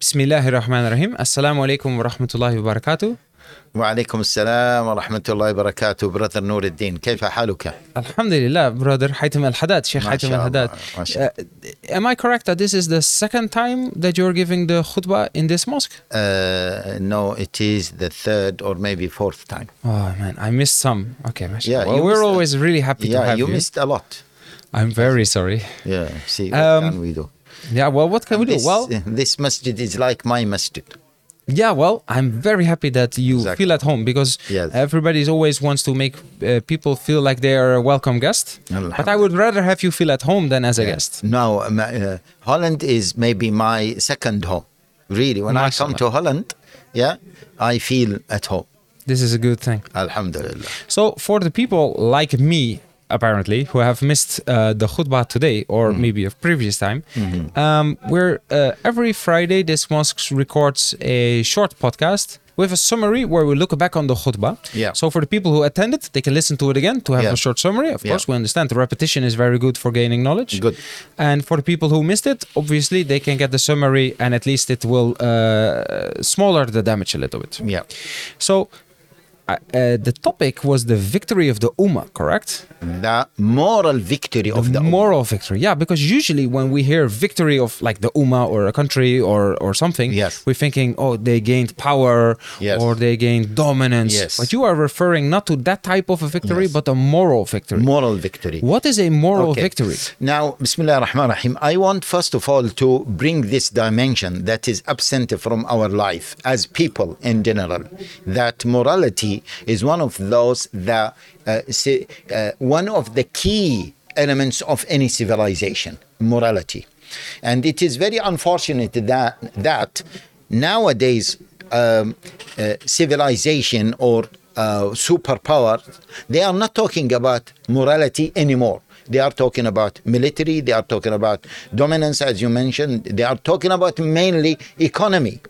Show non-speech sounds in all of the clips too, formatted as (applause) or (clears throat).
بسم الله الرحمن الرحيم السلام عليكم ورحمة الله وبركاته وعليكم السلام ورحمة الله وبركاته برادر نور الدين كيف حالك؟ الحمد لله brother حاتم الحداد شيخ الله، الحداد Uh, am I correct that this is the second time that you're giving the khutbah in this mosque? Uh, no, it is the third or maybe fourth time. Oh man, I missed some. Okay, mashallah. Yeah, well, we're always really happy to Yeah, have you you. missed a lot. I'm very sorry. Yeah, see, what Um, can we do? Yeah, well, what can we do? Well, this masjid is like my masjid. yeah, well, I'm very happy that you Exactly. feel at home because Yes. everybody always wants to make uh, people feel like they are a welcome guest. But I would rather have you feel at home than as a guest. No, um, uh, Holland is maybe my second home. Really, when I come to Holland, yeah, I feel at home. This is a good thing. Alhamdulillah. So, for the people like me, apparently, who have missed uh, the khutbah today or Mm-hmm. maybe a previous time, um, we're uh, every Friday this mosque records a short podcast with a summary where we look back on the khutbah. Yeah. So for the people who attended, they can listen to it again to have Yeah. a short summary. Of Yeah. course, we understand the repetition is very good for gaining knowledge. Good. And for the people who missed it, obviously they can get the summary, and at least it will uh, smaller the damage a little bit. Yeah. So, uh, uh, the topic was the victory of the Ummah, correct? The moral victory of the Ummah. moral victory. Yeah, because usually when we hear victory of like the Ummah or a country or, or something, Yes. we're thinking, oh, they gained power Yes. or they gained dominance. Yes. But you are referring not to that type of a victory, Yes. but a moral victory. moral victory. what is a moral Okay. victory? Now, Bismillah ar-Rahman ar-Rahim, I want first of all to bring this dimension that is absent from our life as people in general. That morality is one of those that uh, uh, one of the key elements of any civilization, morality. And it is very unfortunate that that nowadays um, uh, civilization or uh, superpower, they are not talking about morality anymore. They are talking about military, they are talking about dominance, as you mentioned, they are talking about mainly economy.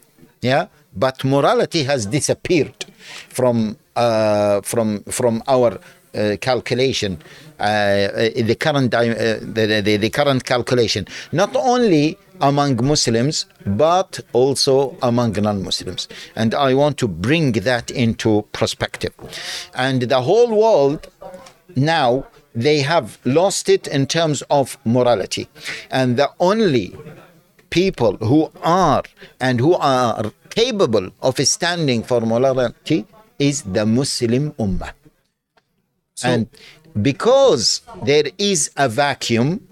Yeah, but morality has disappeared from uh, from from our uh, calculation, uh, uh, the current uh, the, the, the current calculation, not only among Muslims but also among non-Muslims, and I want to bring that into perspective, and the whole world now they have lost it in terms of morality, and the only people who are and who are capable of standing for morality is the Muslim Ummah. and because there is a vacuum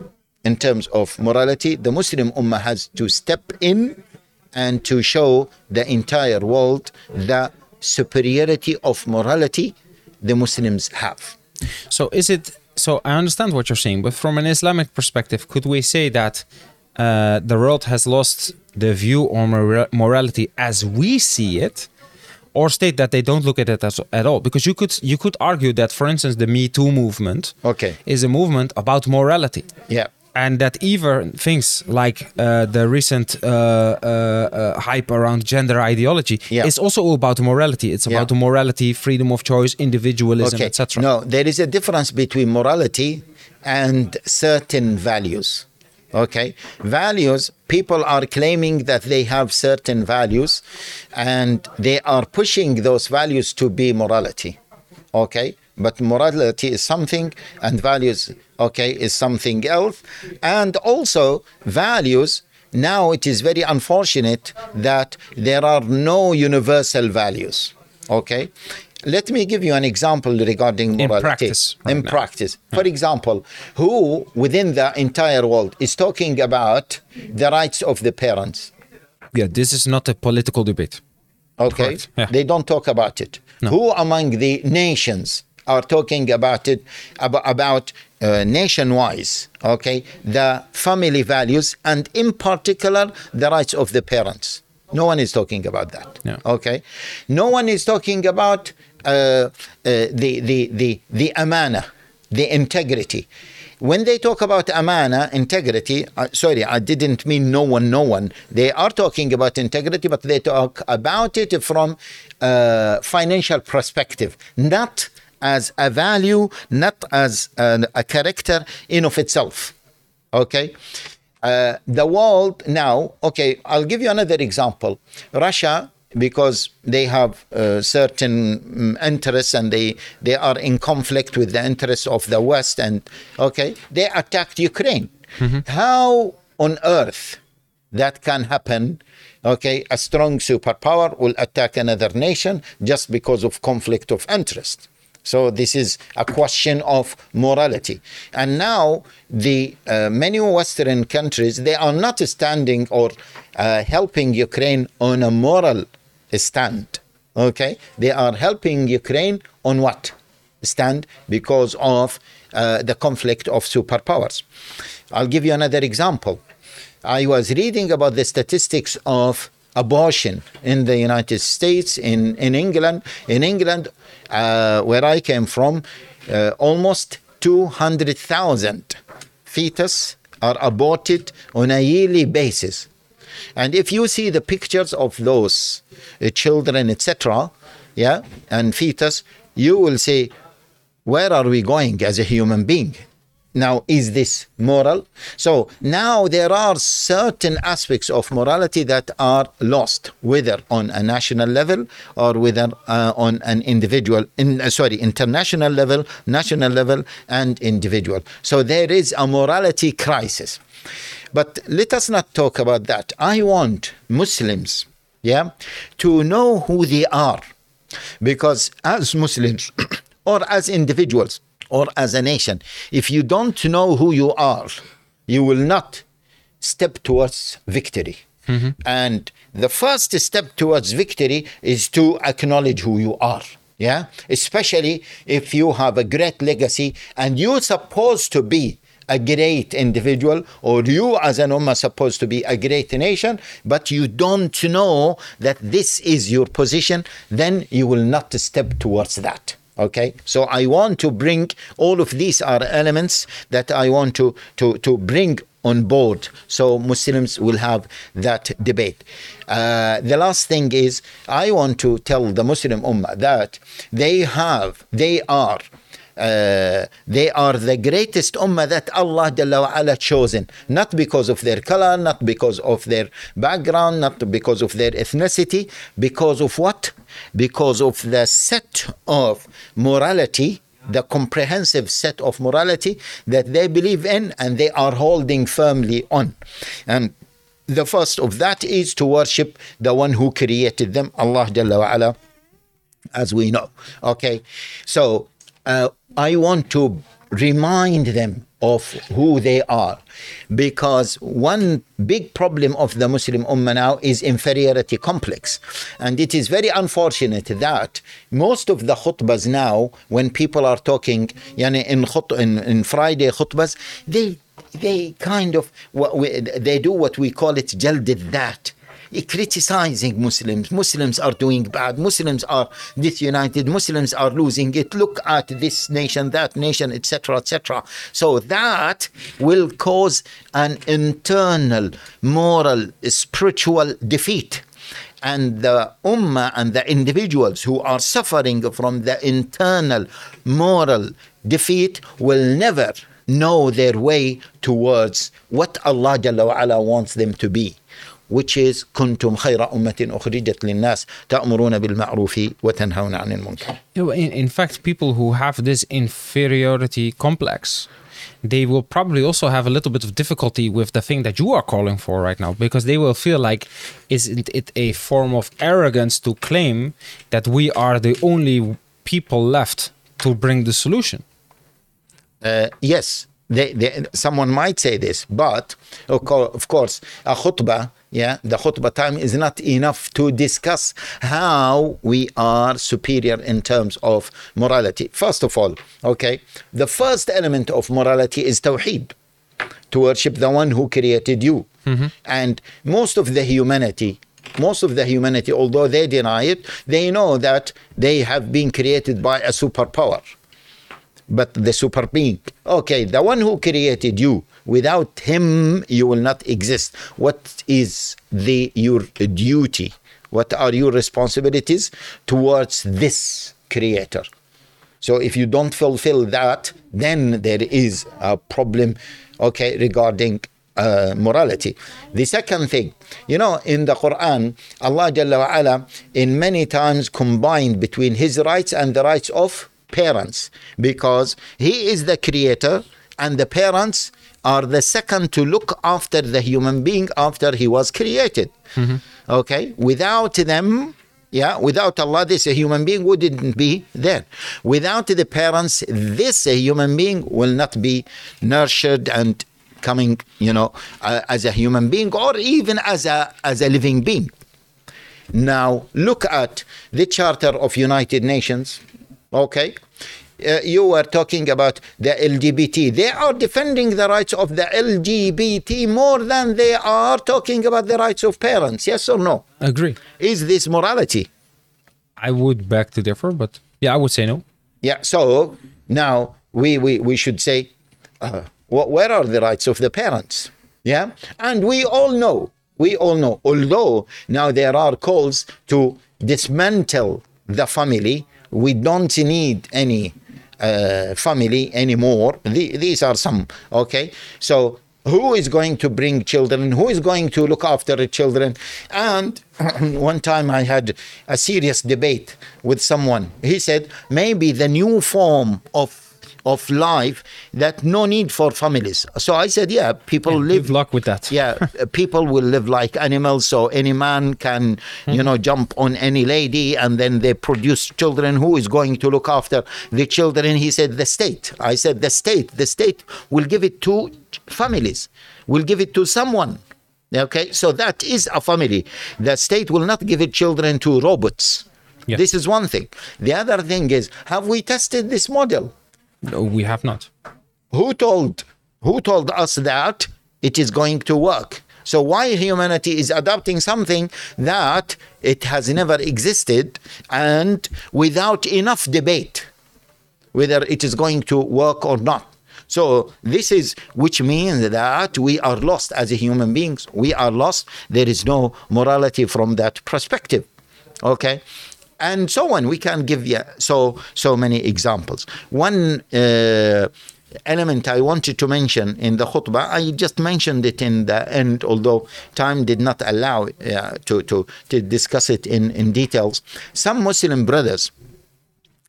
in terms of morality, the Muslim Ummah has to step in and to show the entire world the superiority of morality the Muslims have. So is it? So I understand what you're saying, but from an Islamic perspective, could we say that uh, the world has lost the view on mora- morality as we see it, or state that they don't look at it as, at all? Because you could you could argue that, for instance, the Me Too movement Okay. is a movement about morality. Yeah. And that even things like uh, the recent uh, uh, uh, hype around gender ideology Yeah. is also about morality. It's about Yeah. morality, freedom of choice, individualism, Okay. etc. No, there is a difference between morality and certain values. Okay. Values, people are claiming that they have certain values and they are pushing those values to be morality. Okay. But morality is something and values, okay, is something else. And also, values, now it is very unfortunate that there are no universal values. Okay. Let me give you an example regarding In practice, right In now. practice. For example, who within the entire world is talking about the rights of the parents? Yeah, this is not a political debate. Okay. Yeah. They don't talk about it. Who among the nations are talking about it, about, about uh, nation-wise, okay, the family values and in particular the rights of the parents. No one is talking about that. Yeah. Okay. No one is talking about the, the, the, the amana, the integrity. When they talk about amana, integrity, uh, sorry, I didn't mean no one, no one. They are talking about integrity, but they talk about it from uh, financial perspective, not as a value, not as an, a character in of itself. Okay. uh, the world now, okay, I'll give you another example. Russia, because they have uh, certain mm, interests and they, they are in conflict with the interests of the West, and okay, they attacked Ukraine. How on earth that can happen? Okay, a strong superpower will attack another nation just because of conflict of interest. So this is a question of morality. And now the uh, many Western countries they are not standing or uh, helping Ukraine on a moral stand. Okay, they are helping Ukraine on what stand because of uh, the conflict of superpowers. I'll give you another example. I was reading about the statistics of abortion in the United States, in, in England. In England, uh, where I came from, uh, almost 200,000 fetus are aborted on a yearly basis. And if you see the pictures of those uh, children, etc., yeah, and fetus, you will say, where are we going as a human being? Now, is this moral? So now there are certain aspects of morality that are lost, whether on a national level or whether uh, on an individual, in, uh, sorry, international level, national level, and individual. So there is a morality crisis. But let us not talk about that. I want Muslims, yeah, to know who they are, because as Muslims (coughs) or as individuals or as a nation, if you don't know who you are, you will not step towards victory. Mm-hmm. And the first step towards victory is to acknowledge who you are. Yeah, especially if you have a great legacy and you're supposed to be a great individual or you as an ummah supposed to be a great nation but you don't know that this is your position then you will not step towards that okay? So i want to bring all of these are elements that i want to to to bring on board. So muslims will have that debate. Uh, the last thing is i want to tell the muslim ummah that they have they are uh, they are the greatest ummah that Allah Jalla chosen, not because of their color, not because of their background, not because of their ethnicity, because of what? Because of the set of morality, the comprehensive set of morality that they believe in and they are holding firmly on. And the first of that is to worship the one who created them, Allah Jalla as we know. Okay, so uh, I want to remind them of who they are because one big problem of the Muslim Ummah now is inferiority complex. And it is very unfortunate that most of the khutbahs now, when people are talking yani in, khut- in, in Friday khutbahs, they they kind of what we, they do what we call it jaldid that criticizing Muslims. Muslims are doing bad. Muslims are disunited. Muslims are losing it. Look at this nation, that nation, etc., etc. So that will cause an internal moral, spiritual defeat. And the ummah and the individuals who are suffering from the internal moral defeat will never know their way towards what Allah Jalla wa wants them to be which is كنتم خير أمة أخرجت للناس تأمرون بالمعروف وتنهون عن المنكر. You know, in, in fact, people who have this inferiority complex, they will probably also have a little bit of difficulty with the thing that you are calling for right now because they will feel like isn't it a form of arrogance to claim that we are the only people left to bring the solution Uh, yes, they, they, someone might say this, but of course, of course, a khutbah, yeah, the khutbah time is not enough to discuss how we are superior in terms of morality. First of all, okay, the first element of morality is tawheed, to worship the one who created you. Mm-hmm. And most of the humanity, most of the humanity, although they deny it, they know that they have been created by a superpower but the super being. Okay, the one who created you. Without him, you will not exist. What is the your duty? What are your responsibilities towards this creator? So if you don't fulfill that, then there is a problem, okay, regarding uh, morality. The second thing, you know, in the Quran, Allah Jalla wa ala, in many times combined between His rights and the rights of parents, because He is the creator and the parents are the second to look after the human being after he was created. Okay, without them, yeah, without Allah, this human being wouldn't be there. Without the parents, this human being will not be nurtured and coming, you know, uh, as a human being or even as a as a living being. Now look at the Charter of United Nations. Okay, uh, you were talking about the LGBT. They are defending the rights of the LGBT more than they are talking about the rights of parents. Yes or no? Agree. Is this morality? I would beg to differ, but yeah, I would say no. Yeah. So now we we, we should say, uh, wh- where are the rights of the parents? Yeah. And we all know, we all know, although now there are calls to dismantle the family, we don't need any uh, family anymore. The, these are some, okay? So who is going to bring children? Who is going to look after the children? And (clears throat) one time I had a serious debate with someone. He said maybe the new form of of life that no need for families. So I said, yeah, people live Good luck with that. yeah, (laughs) uh, people will live like animals. So any man can, you know, jump on any lady and then they produce children. Who is going to look after the children? He said, the state. I said, the state. The state will give it to families, will give it to someone. Okay, so that is a family. The state will not give it children to robots. Yeah. This is one thing. The other thing is, have we tested this model? No, we have not. who told who told us that it is going to work? So why humanity is adopting something that it has never existed and without enough debate whether it is going to work or not? So this is which means that we are lost as human beings. We are lost. There is no morality from that perspective. Okay and so on we can give you so so many examples one uh, element I wanted to mention in the khutbah, I just mentioned it in the end, although time did not allow uh, to, to, to discuss it in, in details. Some Muslim brothers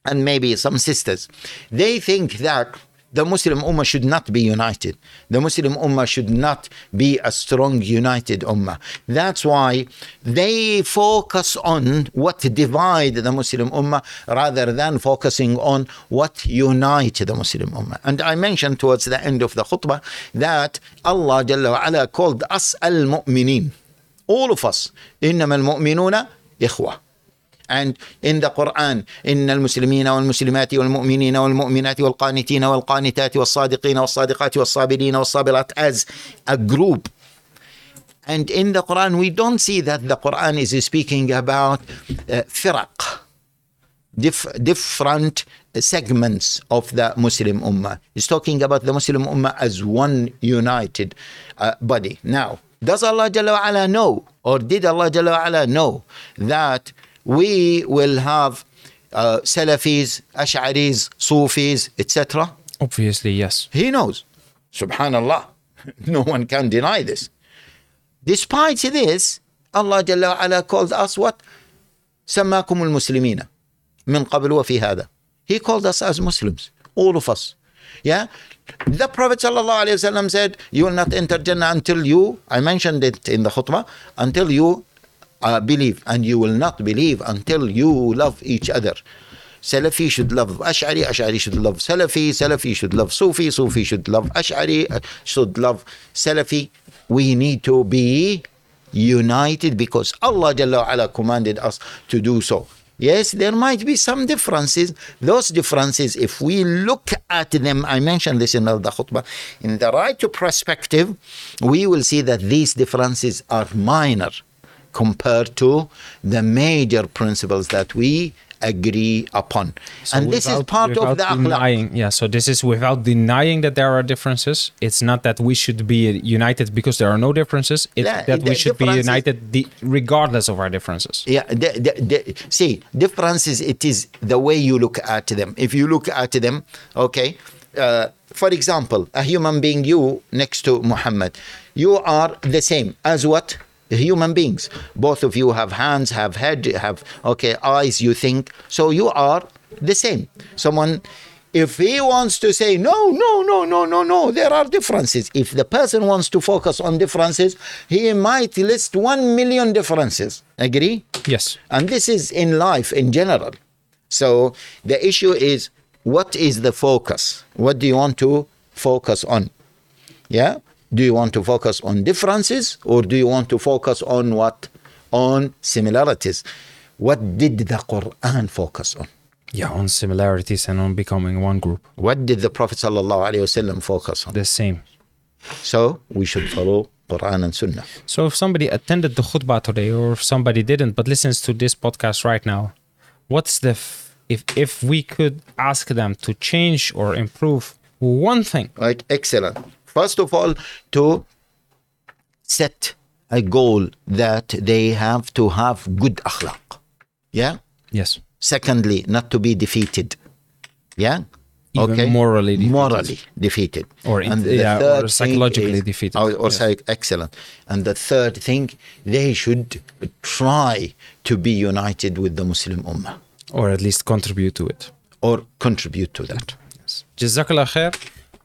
and maybe some sisters, they think that the Muslim Ummah should not be united. The Muslim Ummah should not be a strong, united Ummah. That's why they focus on what divide the Muslim Ummah rather than focusing on what unite the Muslim Ummah. And I mentioned towards the end of the khutbah that Allah Jalla wa ala called us al-mu'minin. All of us. إنما المؤمنون إخوة. And in the إن المسلمين والمسلمات والمؤمنين والمؤمنات والقانتين والقانتات والصادقين والصادقات والصابرين والصابرات as a group. And in the Quran, we don't see that the Quran is speaking about uh, firaq, dif- different segments of the Muslim Ummah. It's talking about the Muslim Ummah as one united uh, body. Now, does Allah Jalla wa ala know, or did Allah Jalla wa ala know that we will have uh, Salafis, Ash'aris, Sufis, etc.? Obviously, yes. He knows. Subhanallah. (laughs) No one can deny this. Despite this, Allah Jalla wa ala called us what? سماكم المسلمين من قبل وفي هذا. He called us as Muslims, all of us. Yeah? The Prophet sallallahu alaihi wasallam said, You will not enter Jannah until you, I mentioned it in the khutbah, until you uh, believe. And you will not believe until you love each other. Salafi should love Ash'ari, Ash'ari should love Salafi, Salafi should love Sufi, Sufi should love Ash'ari, uh, should love Salafi. We need to be united because Allah Jalla ala commanded us to do so. Yes, there might be some differences. Those differences, if we look at them, I mentioned this in the khutbah, in the right perspective, we will see that these differences are minor compared to the major principles that we agree upon. So and this is part of without the akhlaq. denying, yeah. So this is without denying that there are differences. It's not that we should be united because there are no differences. It's Yeah, that we should be united regardless of our differences. Yeah, the, the, the, see, differences, it is the way you look at them. If you look at them, okay, uh, for example, a human being, you next to Muhammad, you are the same as what? Human beings. Both of you have hands, have head, have okay eyes. You think so. You are the same. Someone, if he wants to say no, no, no, no, no, no, there are differences. If the person wants to focus on differences, he might list one million differences. Agree? Yes. And this is in life in general. So the issue is what is the focus? What do you want to focus on? Yeah? Do you want to focus on differences or do you want to focus on what? On similarities. What did the Quran focus on? Yeah, on similarities and on becoming one group. What did the Prophet ﷺ focus on? The same. So we should follow Quran and Sunnah. So if somebody attended the khutbah today, or if somebody didn't but listens to this podcast right now, what's the f- if if we could ask them to change or improve one thing? Like Excellent. First of all, to set a goal that they have to have good akhlaq. Yeah? Yes. Secondly, not to be defeated. Yeah? Even morally defeated. Morally defeated. Or in- yeah, or psychologically defeated. Or, or Yes. psych- excellent. And the third thing, they should try to be united with the Muslim Ummah Or at least contribute to it. or contribute to that. Yes. Jazakallah khair.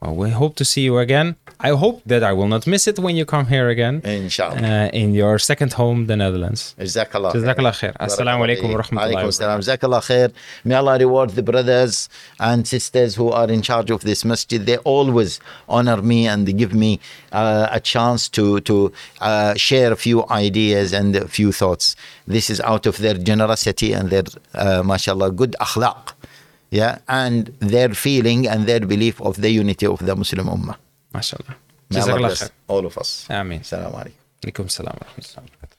Well, we hope to see you again. I hope that I will not miss it when you come here again. Inshallah. Uh, in your second home, the Netherlands. Jazakallah. Jazakallah khair. Assalamu alaikum wa rahmatullahi wa Alaikum assalam. Jazakallah khair. May Allah reward the brothers and sisters who are in charge of this masjid. They always honor me and they give me uh, a chance to to uh, share a few ideas and a few thoughts. This is out of their generosity and their, uh, mashallah, good akhlaq. Yeah, and their feeling and their belief of the unity of the Muslim Ummah. MashaAllah. Jazakallah all of us. Ameen. Assalamu alaikum. Alaikum salam